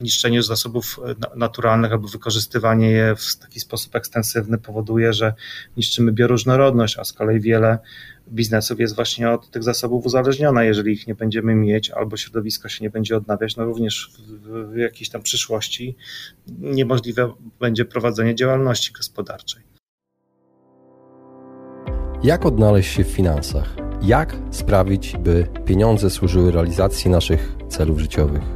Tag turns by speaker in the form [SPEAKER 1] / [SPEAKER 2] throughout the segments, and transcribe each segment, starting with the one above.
[SPEAKER 1] niszczenie zasobów naturalnych albo wykorzystywanie je w taki sposób ekstensywny powoduje, że niszczymy bioróżnorodność, a z kolei wiele biznesów jest właśnie od tych zasobów uzależniona. Jeżeli ich nie będziemy mieć albo środowisko się nie będzie odnawiać, no również w, w jakiejś tam przyszłości niemożliwe będzie prowadzenie działalności gospodarczej.
[SPEAKER 2] Jak odnaleźć się w finansach? Jak sprawić, by pieniądze służyły realizacji naszych celów życiowych?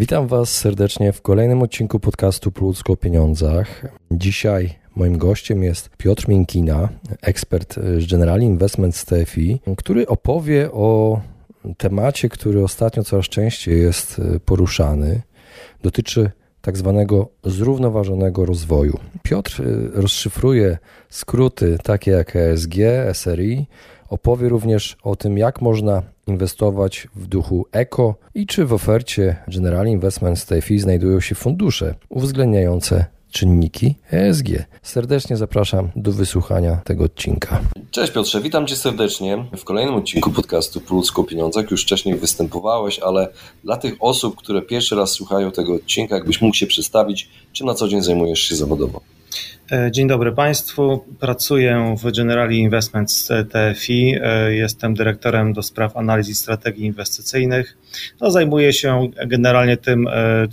[SPEAKER 2] Witam Was serdecznie w kolejnym odcinku podcastu Po o pieniądzach. Dzisiaj moim gościem jest Piotr Miękina, ekspert z General Investment TFI, który opowie o temacie, który ostatnio coraz częściej jest e, poruszany, dotyczy tak zwanego zrównoważonego rozwoju. Piotr e, rozszyfruje skróty takie jak ESG, SRI, opowie również o tym, jak można inwestować w duchu eko i czy w ofercie General Investment TFI znajdują się fundusze uwzględniające czynniki ESG. Serdecznie zapraszam do wysłuchania tego odcinka.
[SPEAKER 3] Cześć Piotrze, witam Cię serdecznie w kolejnym odcinku podcastu Po ludzku o pieniądzach. Już wcześniej występowałeś, ale dla tych osób, które pierwszy raz słuchają tego odcinka, jakbyś mógł się przedstawić, czym na co dzień zajmujesz się zawodowo?
[SPEAKER 1] E, dzień dobry Państwu. Pracuję w Generali Investments TFI. E, jestem dyrektorem do spraw analiz i strategii inwestycyjnych. No, zajmuję się generalnie tym, e,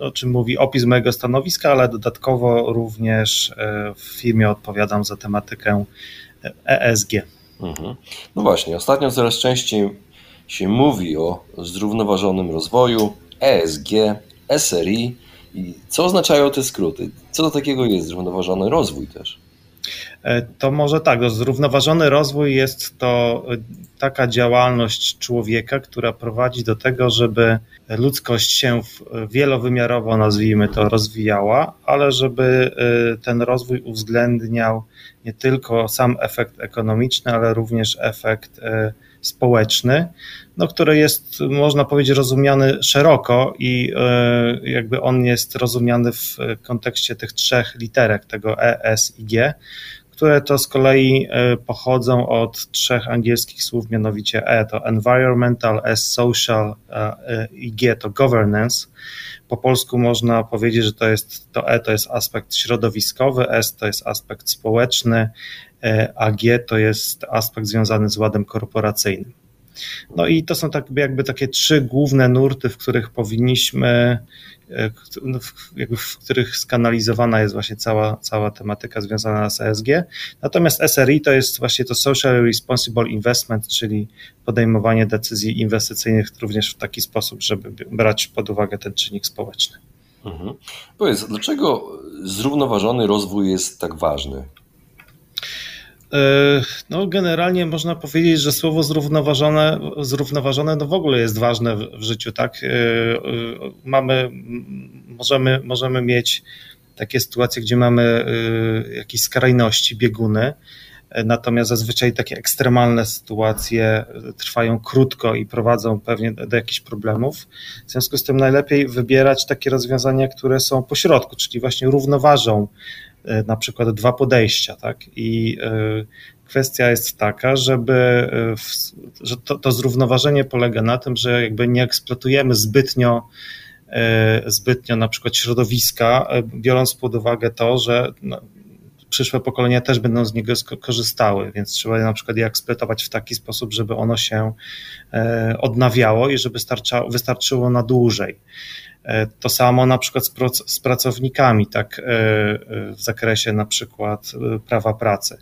[SPEAKER 1] o czym mówi opis mojego stanowiska, ale dodatkowo również w firmie odpowiadam za tematykę ESG.
[SPEAKER 3] Mhm. No właśnie, ostatnio coraz częściej się mówi o zrównoważonym rozwoju, ESG, SRI. I co oznaczają te skróty? Co to takiego jest zrównoważony rozwój też?
[SPEAKER 1] E, to może tak, no, zrównoważony rozwój jest to e, taka działalność człowieka, która prowadzi do tego, żeby ludzkość się wielowymiarowo, nazwijmy to, rozwijała, ale żeby e, ten rozwój uwzględniał nie tylko sam efekt ekonomiczny, ale również efekt społeczny, no, który jest, można powiedzieć, rozumiany szeroko i jakby on jest rozumiany w kontekście tych trzech literek, tego E, S i G, które to z kolei e, pochodzą od trzech angielskich słów, mianowicie E to environmental, S social e, i G to governance. Po polsku można powiedzieć, że to jest to E to jest aspekt środowiskowy, S to jest aspekt społeczny, e, a G to jest aspekt związany z ładem korporacyjnym. No i to są tak jakby takie trzy główne nurty, w których powinniśmy E, no, w których skanalizowana jest właśnie cała, cała tematyka związana z ESG. Natomiast SRI to jest właśnie to Social Responsible Investment, czyli podejmowanie decyzji inwestycyjnych również w taki sposób, żeby brać pod uwagę ten czynnik społeczny.
[SPEAKER 3] Mhm. Powiedz, dlaczego zrównoważony rozwój jest tak ważny?
[SPEAKER 1] E, no, generalnie można powiedzieć, że słowo zrównoważone, zrównoważone no w ogóle jest ważne w, życiu, tak? E, e, mamy, możemy, możemy mieć takie sytuacje, gdzie mamy jakieś skrajności, bieguny, natomiast zazwyczaj takie ekstremalne sytuacje trwają krótko i prowadzą pewnie do jakichś problemów. W związku z tym najlepiej wybierać takie rozwiązania, które są pośrodku, czyli właśnie równoważą na przykład dwa podejścia, tak? I e, kwestia jest taka, żeby, e, że to, to zrównoważenie polega na tym, że jakby nie eksploatujemy zbytnio zbytnio na przykład środowiska, biorąc pod uwagę to, że no, przyszłe pokolenia też będą z niego korzystały, więc trzeba na przykład je eksploatować w taki sposób, żeby ono się odnawiało i żeby wystarczyło na dłużej. E, to samo na przykład z, pracownikami, tak e, e, w zakresie na przykład prawa pracy.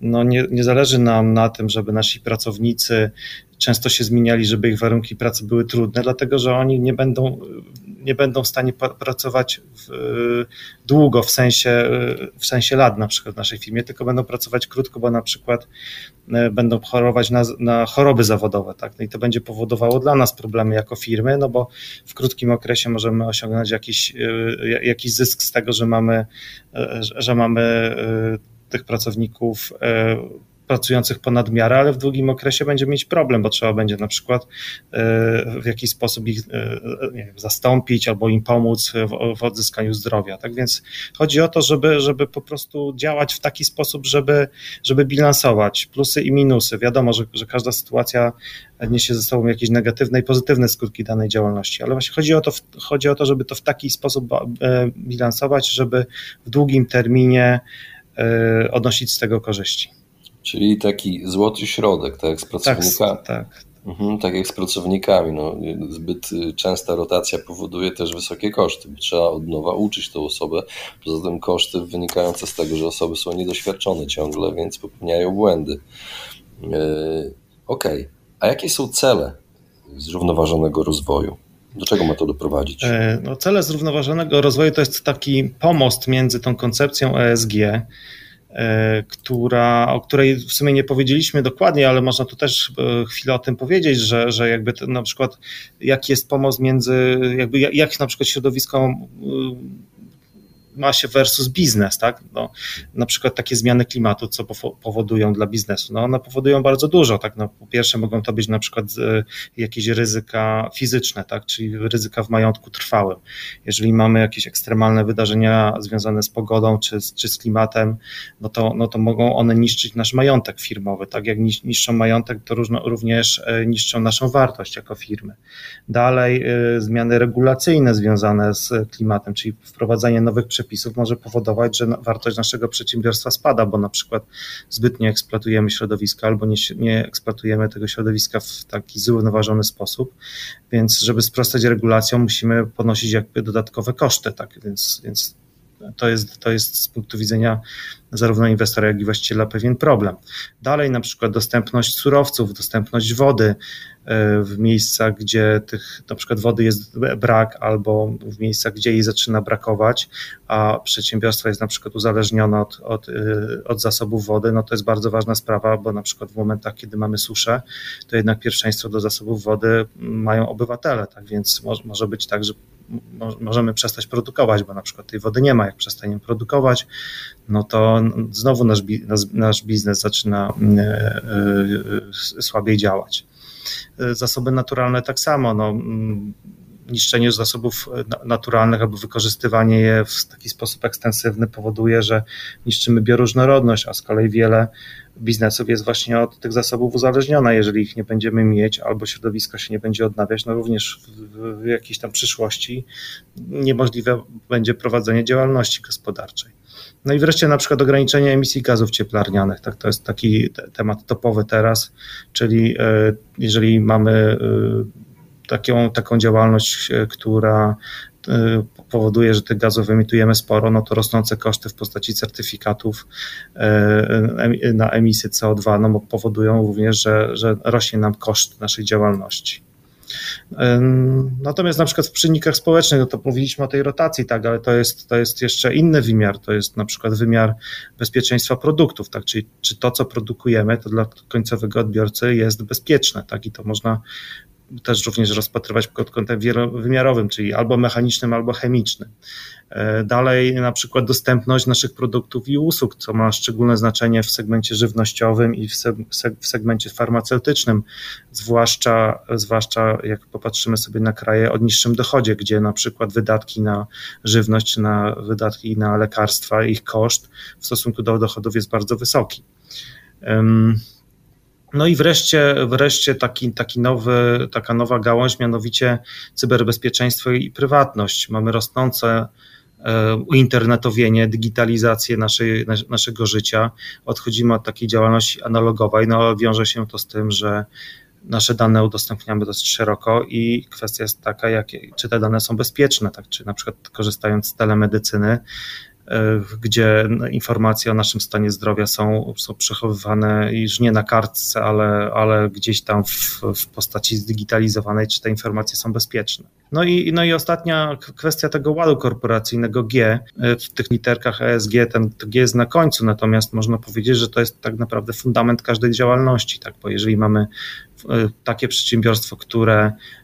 [SPEAKER 1] No nie, nie zależy nam na tym, żeby nasi pracownicy często się zmieniali, żeby ich warunki pracy były trudne, dlatego że oni nie będą nie będą w stanie pracować w, długo, w sensie, w sensie lat na przykład w naszej firmie, tylko będą pracować krótko, bo na przykład będą chorować na, na choroby zawodowe, tak? No i to będzie powodowało dla nas problemy jako firmy, no bo w krótkim okresie możemy osiągnąć jakiś, jakiś zysk z tego, że mamy, że mamy tych pracowników pracujących ponad miarę, ale w długim okresie będzie mieć problem, bo trzeba będzie na przykład e, w jakiś sposób ich e, wiem, zastąpić albo im pomóc w, w, odzyskaniu zdrowia. Tak więc chodzi o to, żeby, żeby po prostu działać w taki sposób, żeby, żeby bilansować plusy i minusy. Wiadomo, że, że każda sytuacja niesie ze sobą jakieś negatywne i pozytywne skutki danej działalności, ale właśnie chodzi o to, chodzi o to żeby to w taki sposób e, bilansować, żeby w długim terminie odnosić z tego korzyści.
[SPEAKER 3] Czyli taki złoty środek, tak jak z pracownikami.
[SPEAKER 1] Tak, tak.
[SPEAKER 3] Mhm, tak jak z pracownikami. No, zbyt częsta rotacja powoduje też wysokie koszty. Trzeba od nowa uczyć tę osobę. Poza tym koszty wynikające z tego, że osoby są niedoświadczone ciągle, więc popełniają błędy. Yy, Okej, okay. a jakie są cele zrównoważonego rozwoju? Do czego ma to doprowadzić?
[SPEAKER 1] E, no, cele zrównoważonego rozwoju to jest taki pomost między tą koncepcją ESG, która, o której w sumie nie powiedzieliśmy dokładnie, ale można tu też e, chwilę o tym powiedzieć, że, że jakby na przykład jaki jest pomoc między, jakby jak na przykład środowisko ma się versus biznes, tak? No, na przykład takie zmiany klimatu, co powodują dla biznesu. No, one powodują bardzo dużo, tak? No, po pierwsze mogą to być na przykład e, jakieś ryzyka fizyczne, tak? Czyli ryzyka w majątku trwałym. Jeżeli mamy jakieś ekstremalne wydarzenia związane z pogodą czy, czy z klimatem, no to, no to mogą one niszczyć nasz majątek firmowy, tak? Jak niszczą majątek, to różno, również e, niszczą naszą wartość jako firmy. Dalej y, zmiany regulacyjne związane z klimatem, czyli wprowadzanie nowych przepisów przepisów może powodować, że wartość naszego przedsiębiorstwa spada, bo na przykład zbytnio eksploatujemy środowisko albo nie, nie eksploatujemy tego środowiska w taki zrównoważony sposób. Więc, żeby sprostać regulacjom, musimy ponosić jakby dodatkowe koszty, tak? Więc, więc to jest, to jest z punktu widzenia zarówno inwestora, jak i właściciela pewien problem. Dalej na przykład dostępność surowców, dostępność wody e, w miejscach, gdzie tych na przykład wody jest brak albo w miejscach, gdzie jej zaczyna brakować, a przedsiębiorstwo jest na przykład uzależnione od, od, e, od zasobów wody, no to jest bardzo ważna sprawa, bo na przykład w momentach, kiedy mamy suszę, to jednak pierwszeństwo do zasobów wody mają obywatele, tak więc może, może być tak, że możemy przestać produkować, bo na przykład tej wody nie ma. Jak przestaniemy produkować, no to znowu nasz, nasz biznes zaczyna e, e, słabiej działać. E, zasoby naturalne tak samo. No, niszczenie zasobów naturalnych albo wykorzystywanie je w taki sposób ekstensywny powoduje, że niszczymy bioróżnorodność, a z kolei wiele biznesów jest właśnie od tych zasobów uzależniona. Jeżeli ich nie będziemy mieć albo środowisko się nie będzie odnawiać, no również w, w jakiejś tam przyszłości niemożliwe będzie prowadzenie działalności gospodarczej. No i wreszcie na przykład ograniczenie emisji gazów cieplarnianych. Tak, to jest taki temat topowy teraz, czyli e, jeżeli mamy e, taką, taką działalność, e, która powoduje, że tych gazów emitujemy sporo, no to rosnące koszty w postaci certyfikatów na emisję CO2 no powodują również, że, że rośnie nam koszt naszej działalności. Natomiast na przykład w czynnikach społecznych, no to mówiliśmy o tej rotacji, tak, ale to jest, to jest jeszcze inny wymiar, to jest na przykład wymiar bezpieczeństwa produktów, tak, czyli czy to, co produkujemy, to dla końcowego odbiorcy jest bezpieczne, tak, i to można też również rozpatrywać pod kątem wielowymiarowym, czyli albo mechanicznym, albo chemicznym. E, dalej na przykład dostępność naszych produktów i usług, co ma szczególne znaczenie w segmencie żywnościowym i w segmencie farmaceutycznym, zwłaszcza, zwłaszcza jak popatrzymy sobie na kraje o niższym dochodzie, gdzie na przykład wydatki na żywność, na wydatki na lekarstwa, ich koszt w stosunku do dochodów jest bardzo wysoki. No i wreszcie, wreszcie taki, taki nowy, taka nowa gałąź, mianowicie cyberbezpieczeństwo i prywatność. Mamy rosnące e, uinternetowienie, digitalizację naszej, naszego życia. Odchodzimy od takiej działalności analogowej, no wiąże się to z tym, że nasze dane udostępniamy dosyć szeroko i kwestia jest taka, jak, czy te dane są bezpieczne, tak, czy na przykład korzystając z telemedycyny, gdzie informacje o naszym stanie zdrowia są, są przechowywane już nie na kartce, ale, ale gdzieś tam w, w postaci zdigitalizowanej, czy te informacje są bezpieczne. No i, no i ostatnia kwestia tego ładu korporacyjnego G. W tych literkach ESG ten G jest na końcu, natomiast można powiedzieć, że to jest tak naprawdę fundament każdej działalności, tak? bo jeżeli mamy takie przedsiębiorstwo, które E,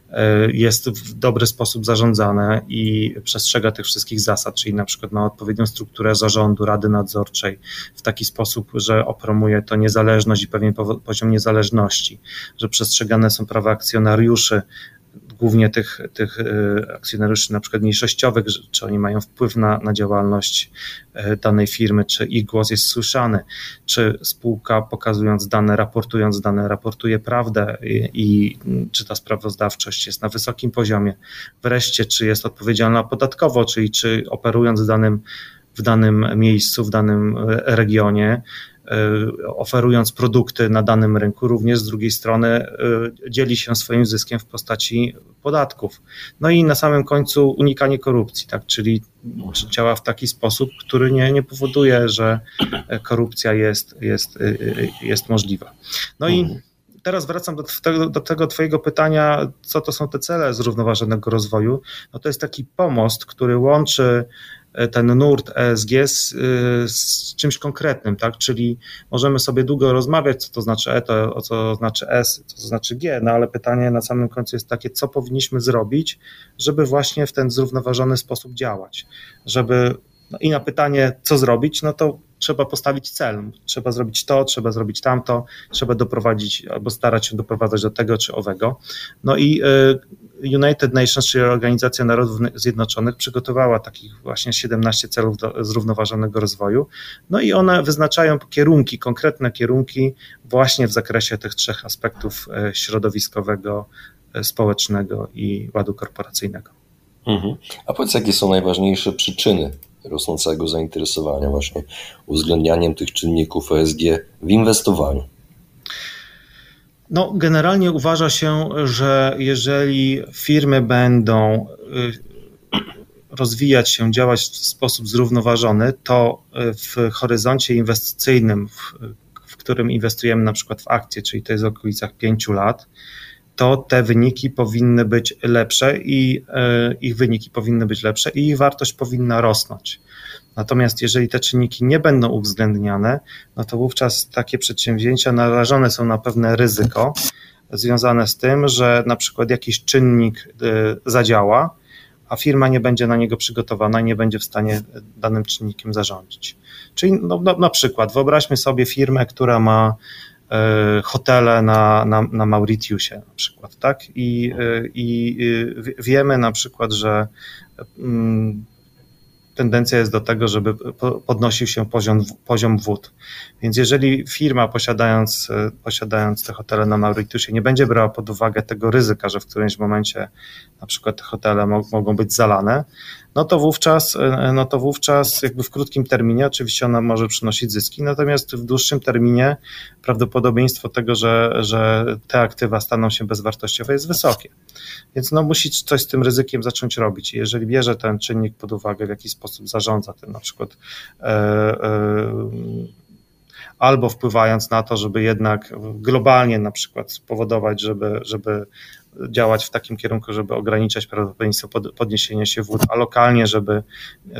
[SPEAKER 1] jest w dobry sposób zarządzane i przestrzega tych wszystkich zasad, czyli na przykład ma odpowiednią strukturę zarządu, rady nadzorczej w taki sposób, że opromuje to niezależność i pewien poziom niezależności, że przestrzegane są prawa akcjonariuszy, głównie tych, tych e, akcjonariuszy na przykład mniejszościowych, czy oni mają wpływ na, na działalność e, danej firmy, czy ich głos jest słyszany, czy spółka pokazując dane, raportując dane, raportuje prawdę i, i czy ta sprawozdawczość jest na wysokim poziomie. Wreszcie, czy jest odpowiedzialna podatkowo, czyli czy operując danym w danym miejscu, w danym e, regionie, oferując produkty na danym rynku, również z drugiej strony e, dzieli się swoim zyskiem w postaci podatków. No i na samym końcu unikanie korupcji, tak, czyli działa w taki sposób, który nie, nie powoduje, że korupcja jest, jest, e, jest możliwa. No i mhm. teraz wracam do tego, do tego Twojego pytania, co to są te cele zrównoważonego rozwoju. No to jest taki pomost, który łączy E, ten nurt ESG z, e, z, czymś konkretnym, tak? Czyli możemy sobie długo rozmawiać, co to znaczy E, to, co znaczy S, co to znaczy G, no ale pytanie na samym końcu jest takie, co powinniśmy zrobić, żeby właśnie w ten zrównoważony sposób działać, żeby no i na pytanie, co zrobić, no to trzeba postawić cel. Trzeba zrobić to, trzeba zrobić tamto, trzeba doprowadzić albo starać się doprowadzać do tego czy owego. No i y, United Nations, czyli Organizacja Narodów Zjednoczonych, przygotowała takich właśnie 17 celów zrównoważonego rozwoju. No i one wyznaczają kierunki, konkretne kierunki właśnie w zakresie tych trzech aspektów y, środowiskowego, y, społecznego i ładu korporacyjnego.
[SPEAKER 3] Mhm. A powiedz, jakie są najważniejsze przyczyny rosnącego zainteresowania właśnie uwzględnianiem tych czynników ESG w inwestowaniu?
[SPEAKER 1] No, generalnie uważa się, że jeżeli firmy będą y, rozwijać się, działać w sposób zrównoważony, to w horyzoncie inwestycyjnym, w, w którym inwestujemy na przykład w akcje, czyli to jest w okolicach pięciu lat, to te wyniki powinny być lepsze i e, ich wyniki powinny być lepsze i ich wartość powinna rosnąć. Natomiast jeżeli te czynniki nie będą uwzględniane, no to wówczas takie przedsięwzięcia narażone są na pewne ryzyko związane z tym, że na przykład jakiś czynnik e, zadziała, a firma nie będzie na niego przygotowana i nie będzie w stanie danym czynnikiem zarządzić. Czyli no, no, na przykład wyobraźmy sobie firmę, która ma hotele na, na, na Mauritiusie na przykład, tak? I, e, i wiemy na przykład, że mm, tendencja jest do tego, żeby podnosił się poziom, poziom wód. Więc jeżeli firma posiadając, e, posiadając te hotele na Mauritiusie nie będzie brała pod uwagę tego ryzyka, że w którymś momencie na przykład te hotele mogą być zalane, no to wówczas, e, no to wówczas jakby w krótkim terminie oczywiście ona może przynosić zyski, natomiast w dłuższym terminie prawdopodobieństwo tego, że, że te aktywa staną się bezwartościowe jest wysokie. Więc no musi coś z tym ryzykiem zacząć robić. jeżeli bierze ten czynnik pod uwagę, w jaki sposób zarządza tym na przykład e, e, albo wpływając na to, żeby jednak globalnie na przykład spowodować, żeby, żeby działać w takim kierunku, żeby ograniczać prawdopodobieństwo podniesienia się wód, a lokalnie, żeby, y,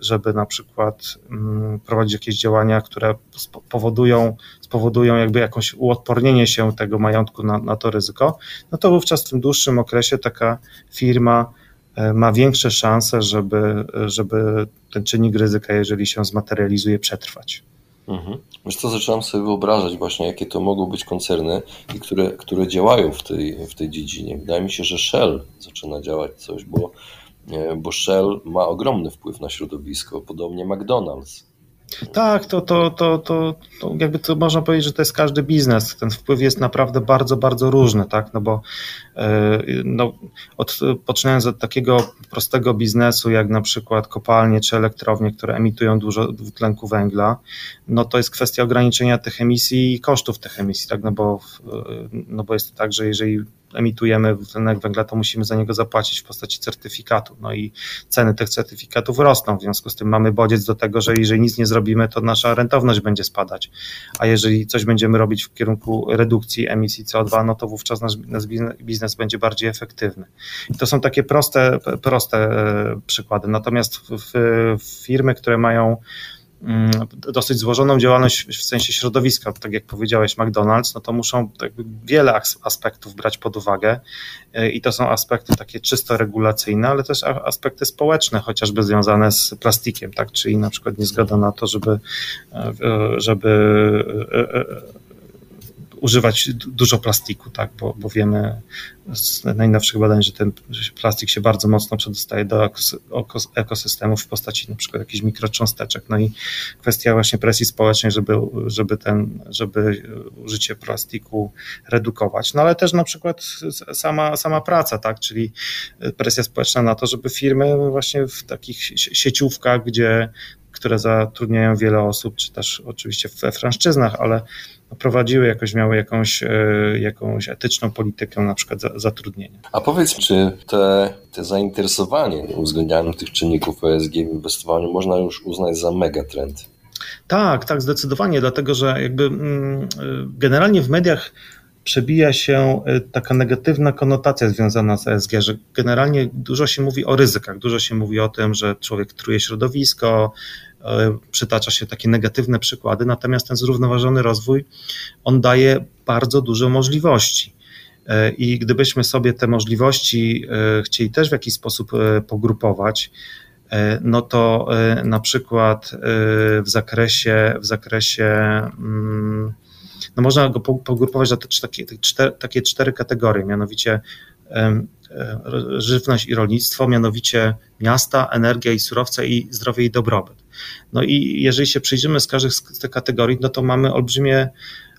[SPEAKER 1] żeby na przykład mm, prowadzić jakieś działania, które spowodują, spowodują jakby jakąś uodpornienie się tego majątku na, na to ryzyko, no to wówczas w tym dłuższym okresie taka firma y, ma większe szanse, żeby, żeby ten czynnik ryzyka, jeżeli się zmaterializuje, przetrwać.
[SPEAKER 3] Mhm. Wiesz co, zaczynam sobie wyobrażać właśnie, jakie to mogą być koncerny, i które, które działają w tej, w tej dziedzinie. Wydaje mi się, że Shell zaczyna działać coś, bo, bo Shell ma ogromny wpływ na środowisko, podobnie McDonald's.
[SPEAKER 1] Tak, to, to, to, to, to jakby to można powiedzieć, że to jest każdy biznes. Ten wpływ jest naprawdę bardzo, bardzo różny, tak? No bo e, no, od, poczynając od takiego prostego biznesu, jak na przykład kopalnie czy elektrownie, które emitują dużo dwutlenku węgla, no to jest kwestia ograniczenia tych emisji i kosztów tych emisji, tak? No bo, no bo jest tak, że jeżeli emitujemy tlenek węgla, to musimy za niego zapłacić w postaci certyfikatu. No i ceny tych certyfikatów rosną, w związku z tym mamy bodziec do tego, że jeżeli nic nie zrobimy, to nasza rentowność będzie spadać. A jeżeli coś będziemy robić w kierunku redukcji emisji CO2, no to wówczas nasz, nasz biznes będzie bardziej efektywny. I to są takie proste, proste e, przykłady. Natomiast w, w firmy, które mają dosyć złożoną działalność w sensie środowiska, tak jak powiedziałeś, McDonald's, no to muszą wiele aspektów brać pod uwagę. E, i to są aspekty takie czysto regulacyjne, ale też aspekty społeczne, chociażby związane z plastikiem, tak, czyli na przykład nie zgoda na to, żeby, e, żeby e, używać dużo plastiku, tak, bo, bo wiemy z najnowszych badań, że ten plastik się bardzo mocno przedostaje do ekosystemów w postaci na przykład jakichś mikrocząsteczek. No i kwestia właśnie presji społecznej, żeby, żeby, ten, żeby użycie plastiku redukować. No ale też na przykład sama, sama praca, tak, czyli presja społeczna na to, żeby firmy właśnie w takich sieciówkach, gdzie które zatrudniają wiele osób, czy też oczywiście we franszczyznach, ale prowadziły jakoś, miały jakąś, e, jakąś etyczną politykę na przykład zatrudnienia.
[SPEAKER 3] A powiedz, czy te, te zainteresowanie uwzględnianiem tych czynników ESG w inwestowaniu można już uznać za megatrend?
[SPEAKER 1] Tak, tak, zdecydowanie, dlatego że jakby mm, e, generalnie w mediach przebija się e, taka negatywna konotacja związana z ESG, że generalnie dużo się mówi o ryzykach, dużo się mówi o tym, że człowiek truje środowisko, przytacza się takie negatywne przykłady, natomiast ten zrównoważony rozwój, on daje bardzo dużo możliwości. E, I gdybyśmy sobie te możliwości e, chcieli też w jakiś sposób pogrupować, no to na przykład w zakresie, w zakresie mm, no można go pogrupować na te, cztery, takie cztery kategorie, mianowicie żywność i rolnictwo, mianowicie miasta, energia i surowce i zdrowie i dobrobyt. No i jeżeli się przyjrzymy z każdej z tych kategorii, no to mamy olbrzymie,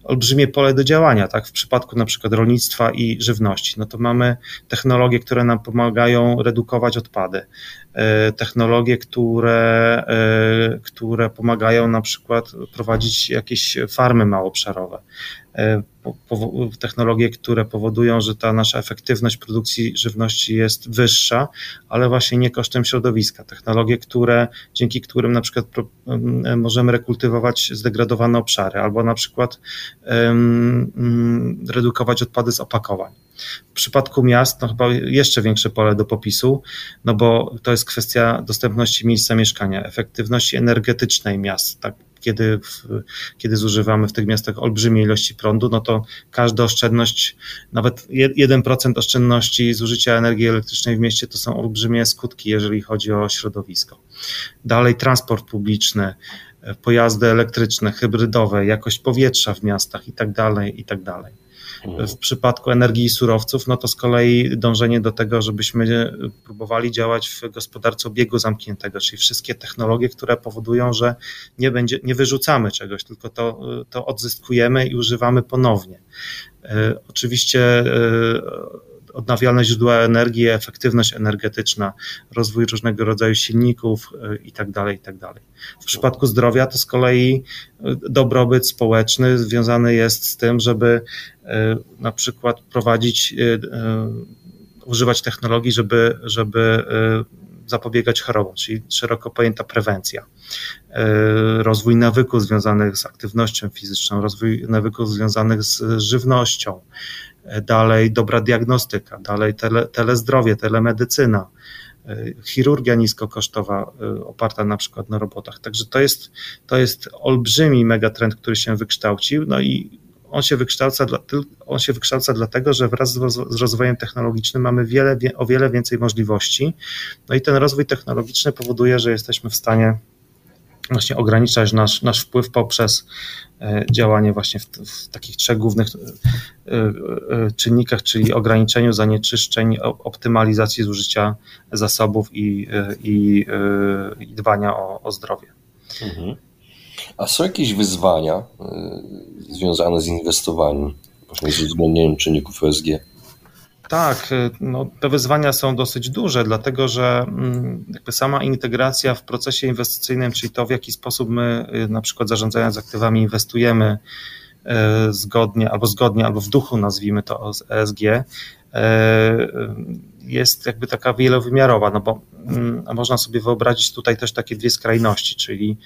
[SPEAKER 1] olbrzymie pole do działania, tak? W przypadku na przykład rolnictwa i żywności, no to mamy technologie, które nam pomagają redukować odpady, technologie, które, e, które pomagają na przykład prowadzić jakieś farmy małoobszarowe, E, technologie, które powodują, że ta nasza efektywność produkcji żywności jest wyższa, ale właśnie nie kosztem środowiska. Technologie, które, dzięki którym na przykład możemy rekultywować zdegradowane obszary, albo na przykład um, redukować odpady z opakowań. W przypadku miast, no chyba jeszcze większe pole do popisu, no bo to jest kwestia dostępności miejsca mieszkania, efektywności energetycznej miast, tak kiedy, w, kiedy zużywamy w tych miastach olbrzymie ilości prądu, no to każda oszczędność, nawet 1% oszczędności zużycia energii elektrycznej w mieście to są olbrzymie skutki, jeżeli chodzi o środowisko. Dalej transport publiczny, pojazdy elektryczne, hybrydowe, jakość powietrza w miastach i tak dalej, i tak dalej. W przypadku energii i surowców, no to z kolei dążenie do tego, żebyśmy próbowali działać w gospodarce obiegu zamkniętego, czyli wszystkie technologie, które powodują, że nie, będzie, nie wyrzucamy czegoś, tylko to, to odzyskujemy i używamy ponownie. E, oczywiście e, odnawialne źródła energii, efektywność energetyczna, rozwój różnego rodzaju silników itd. Tak itd. Tak w przypadku zdrowia to z kolei e, dobrobyt społeczny związany jest z tym, żeby e, na przykład prowadzić, e, używać technologii, żeby, żeby zapobiegać chorobom, czyli szeroko pojęta prewencja. Rozwój nawyków związanych z aktywnością fizyczną, rozwój nawyków związanych z żywnością, dalej dobra diagnostyka, dalej tele, telezdrowie, telemedycyna, y, chirurgia niskokosztowa, y, oparta na przykład na robotach. Także to jest, to jest olbrzymi megatrend, który się wykształcił, no i on się wykształca, on się wykształca dlatego, że wraz z rozwojem technologicznym mamy wiele, o wiele więcej możliwości. No i ten rozwój technologiczny powoduje, że jesteśmy w stanie właśnie ograniczać nasz, nasz wpływ poprzez e, działanie właśnie w, w takich trzech głównych e, e, czynnikach, czyli ograniczeniu zanieczyszczeń, optymalizacji zużycia zasobów i, i, i dbania o, o zdrowie. Mhm.
[SPEAKER 3] A są jakieś wyzwania związane z inwestowaniem, właśnie z uwzględnieniem czynników ESG?
[SPEAKER 1] Tak, y, no, te wyzwania są dosyć duże, dlatego że mm, jakby sama integracja w procesie inwestycyjnym, czyli to w jaki sposób my y, na przykład zarządzając aktywami inwestujemy y, zgodnie albo zgodnie, albo w duchu nazwijmy to ESG, jest jakby taka wielowymiarowa, no bo można sobie wyobrazić tutaj też takie dwie skrajności, czyli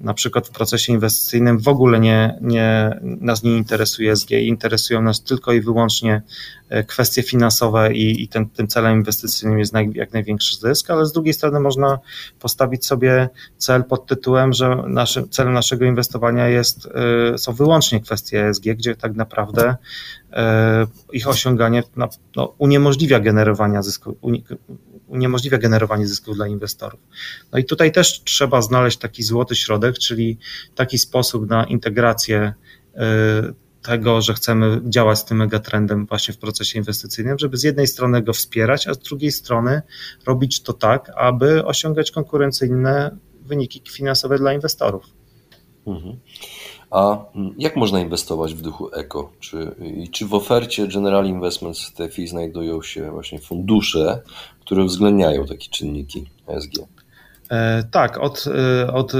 [SPEAKER 1] na przykład w procesie inwestycyjnym w ogóle nie, nie, nas nie interesuje SG, interesują nas tylko i wyłącznie e, kwestie finansowe i, i ten, tym celem inwestycyjnym jest naj, jak największy zysk, ale z drugiej strony można postawić sobie cel pod tytułem, że celem naszego inwestowania jest, e, są wyłącznie kwestie ESG, gdzie tak naprawdę e, ich osiąganie no, uniemożliwia generowania zysku, uniemożliwia generowanie zysków dla inwestorów. No i tutaj też trzeba znaleźć taki złoty środek, czyli taki sposób na integrację y, tego, że chcemy działać z tym megatrendem właśnie w procesie inwestycyjnym, żeby z jednej strony go wspierać, a z drugiej strony robić to tak, aby osiągać konkurencyjne wyniki finansowe dla inwestorów.
[SPEAKER 3] Mhm. A mm, jak można inwestować w duchu eko? Czy, czy w ofercie General Investments TFI znajdują się właśnie fundusze, które uwzględniają takie czynniki ESG?
[SPEAKER 1] E, tak, od, e, od e,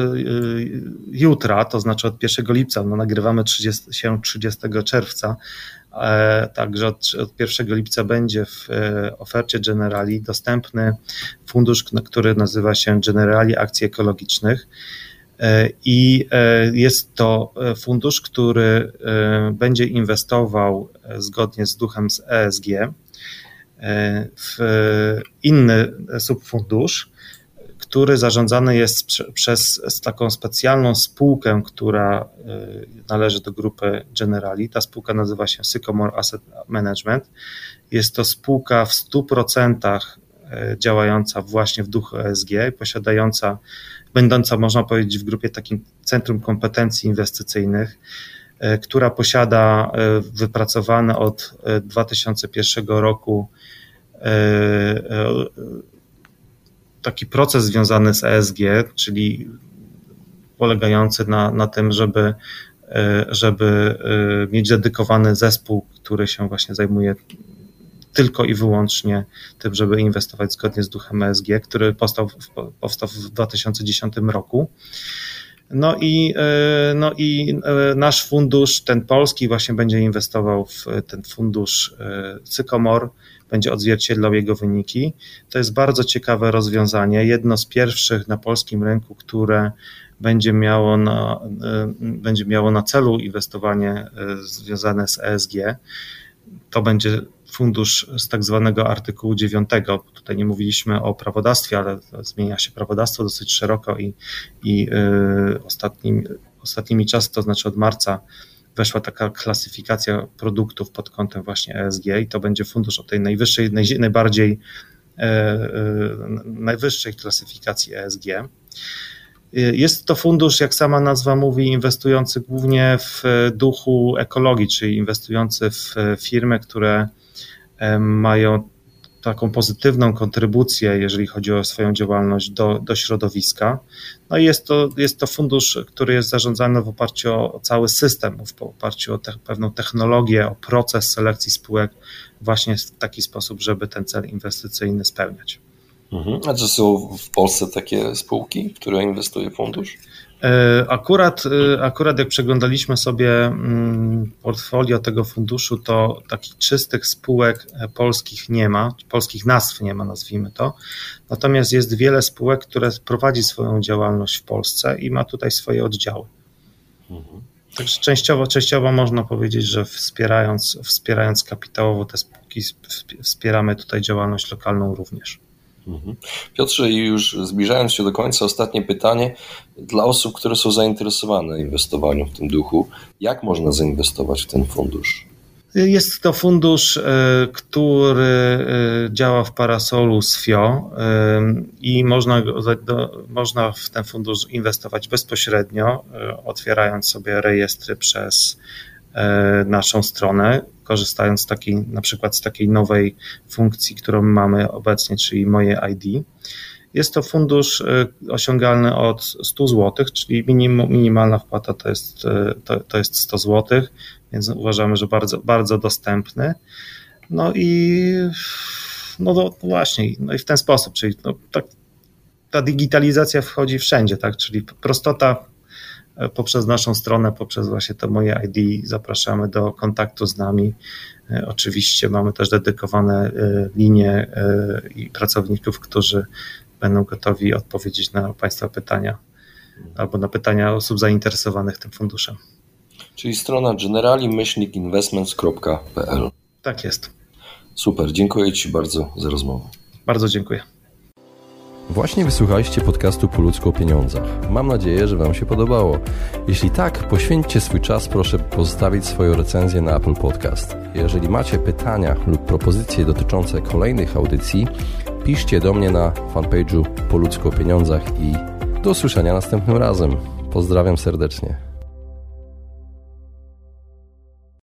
[SPEAKER 1] jutra, to znaczy od 1 lipca, no nagrywamy 30, się 30 czerwca, także od, od 1 lipca będzie w ofercie Generali dostępny fundusz, który nazywa się Generali Akcji Ekologicznych. I jest to fundusz, który będzie inwestował zgodnie z duchem z ESG w inny subfundusz, który zarządzany jest przez taką specjalną spółkę, która należy do grupy Generali. Ta spółka nazywa się Sycomore Asset Management. Jest to spółka w 100% działająca właśnie w duchu ESG, posiadająca, będąca, można powiedzieć, w grupie takim Centrum Kompetencji Inwestycyjnych, która posiada wypracowane od 2001 roku taki proces związany z ESG, czyli polegający na, na tym, żeby, żeby mieć dedykowany zespół, który się właśnie zajmuje tylko i wyłącznie tym, żeby inwestować zgodnie z duchem ESG, który powstał, powstał w 2010 roku. No i, no i nasz fundusz, ten polski, właśnie będzie inwestował w ten fundusz Sycomore, będzie odzwierciedlał jego wyniki. To jest bardzo ciekawe rozwiązanie, jedno z pierwszych na polskim rynku, które będzie miało na, e, będzie miało na celu inwestowanie e, związane z ESG. To będzie fundusz z tak zwanego artykułu 9. Tutaj nie mówiliśmy o prawodawstwie, ale zmienia się prawodawstwo dosyć szeroko i, i yy, ostatnim, ostatnimi czasy, to znaczy od marca weszła taka klasyfikacja produktów pod kątem właśnie ESG i to będzie fundusz o tej najwyższej, naj, najbardziej e, e, najwyższej klasyfikacji ESG. Jest to fundusz, jak sama nazwa mówi, inwestujący głównie w duchu ekologii, czyli inwestujący w firmy, które mają taką pozytywną kontrybucję, jeżeli chodzi o swoją działalność do, do środowiska. No i jest to, jest to fundusz, który jest zarządzany w oparciu o cały system, w oparciu o te, pewną technologię, o proces selekcji spółek, właśnie w taki sposób, żeby ten cel inwestycyjny spełniać.
[SPEAKER 3] Mhm. A czy są w Polsce takie spółki, w które inwestuje fundusz?
[SPEAKER 1] E, akurat, e, akurat jak przeglądaliśmy sobie mm, portfolio tego funduszu, to takich czystych spółek e, polskich nie ma, polskich nazw nie ma, nazwijmy to. Natomiast jest wiele spółek, które prowadzi swoją działalność w Polsce i ma tutaj swoje oddziały. Mhm. Także częściowo, częściowo można powiedzieć, że wspierając, wspierając kapitałowo te spółki, wspieramy tutaj działalność lokalną również.
[SPEAKER 3] Mhm. Piotrze, już zbliżając się do końca, ostatnie pytanie dla osób, które są zainteresowane inwestowaniem w tym duchu. Jak można zainwestować w ten fundusz?
[SPEAKER 1] Jest to fundusz, e, który e, działa w parasolu SFIO e, i można, można w ten fundusz inwestować bezpośrednio, otwierając sobie rejestry przez naszą stronę korzystając takiej, na przykład z takiej nowej funkcji, którą mamy obecnie, czyli moje ID. Jest to fundusz y, osiągalny od 100 zł, czyli minim, minimalna wpłata to jest, y, to, to jest 100 zł, więc uważamy, że bardzo, bardzo dostępny. No i no, właśnie, no i w ten sposób, czyli no, tak, ta digitalizacja wchodzi wszędzie, tak, czyli prostota poprzez naszą stronę, poprzez właśnie to moje ID zapraszamy do kontaktu z nami. Oczywiście mamy też dedykowane linie i pracowników, którzy będą gotowi odpowiedzieć na Państwa pytania albo na pytania osób zainteresowanych tym funduszem.
[SPEAKER 3] Czyli strona generali-investments.pl.
[SPEAKER 1] Tak jest.
[SPEAKER 3] Super, dziękuję Ci bardzo za rozmowę.
[SPEAKER 1] Bardzo dziękuję.
[SPEAKER 2] Właśnie wysłuchaliście podcastu Po ludzku o pieniądzach. Mam nadzieję, że Wam się podobało. Jeśli tak, poświęćcie swój czas, proszę pozostawić swoją recenzję na Apple Podcast. Jeżeli macie pytania lub propozycje dotyczące kolejnych audycji, piszcie do mnie na fanpage'u Po o pieniądzach i do usłyszenia następnym razem. Pozdrawiam serdecznie.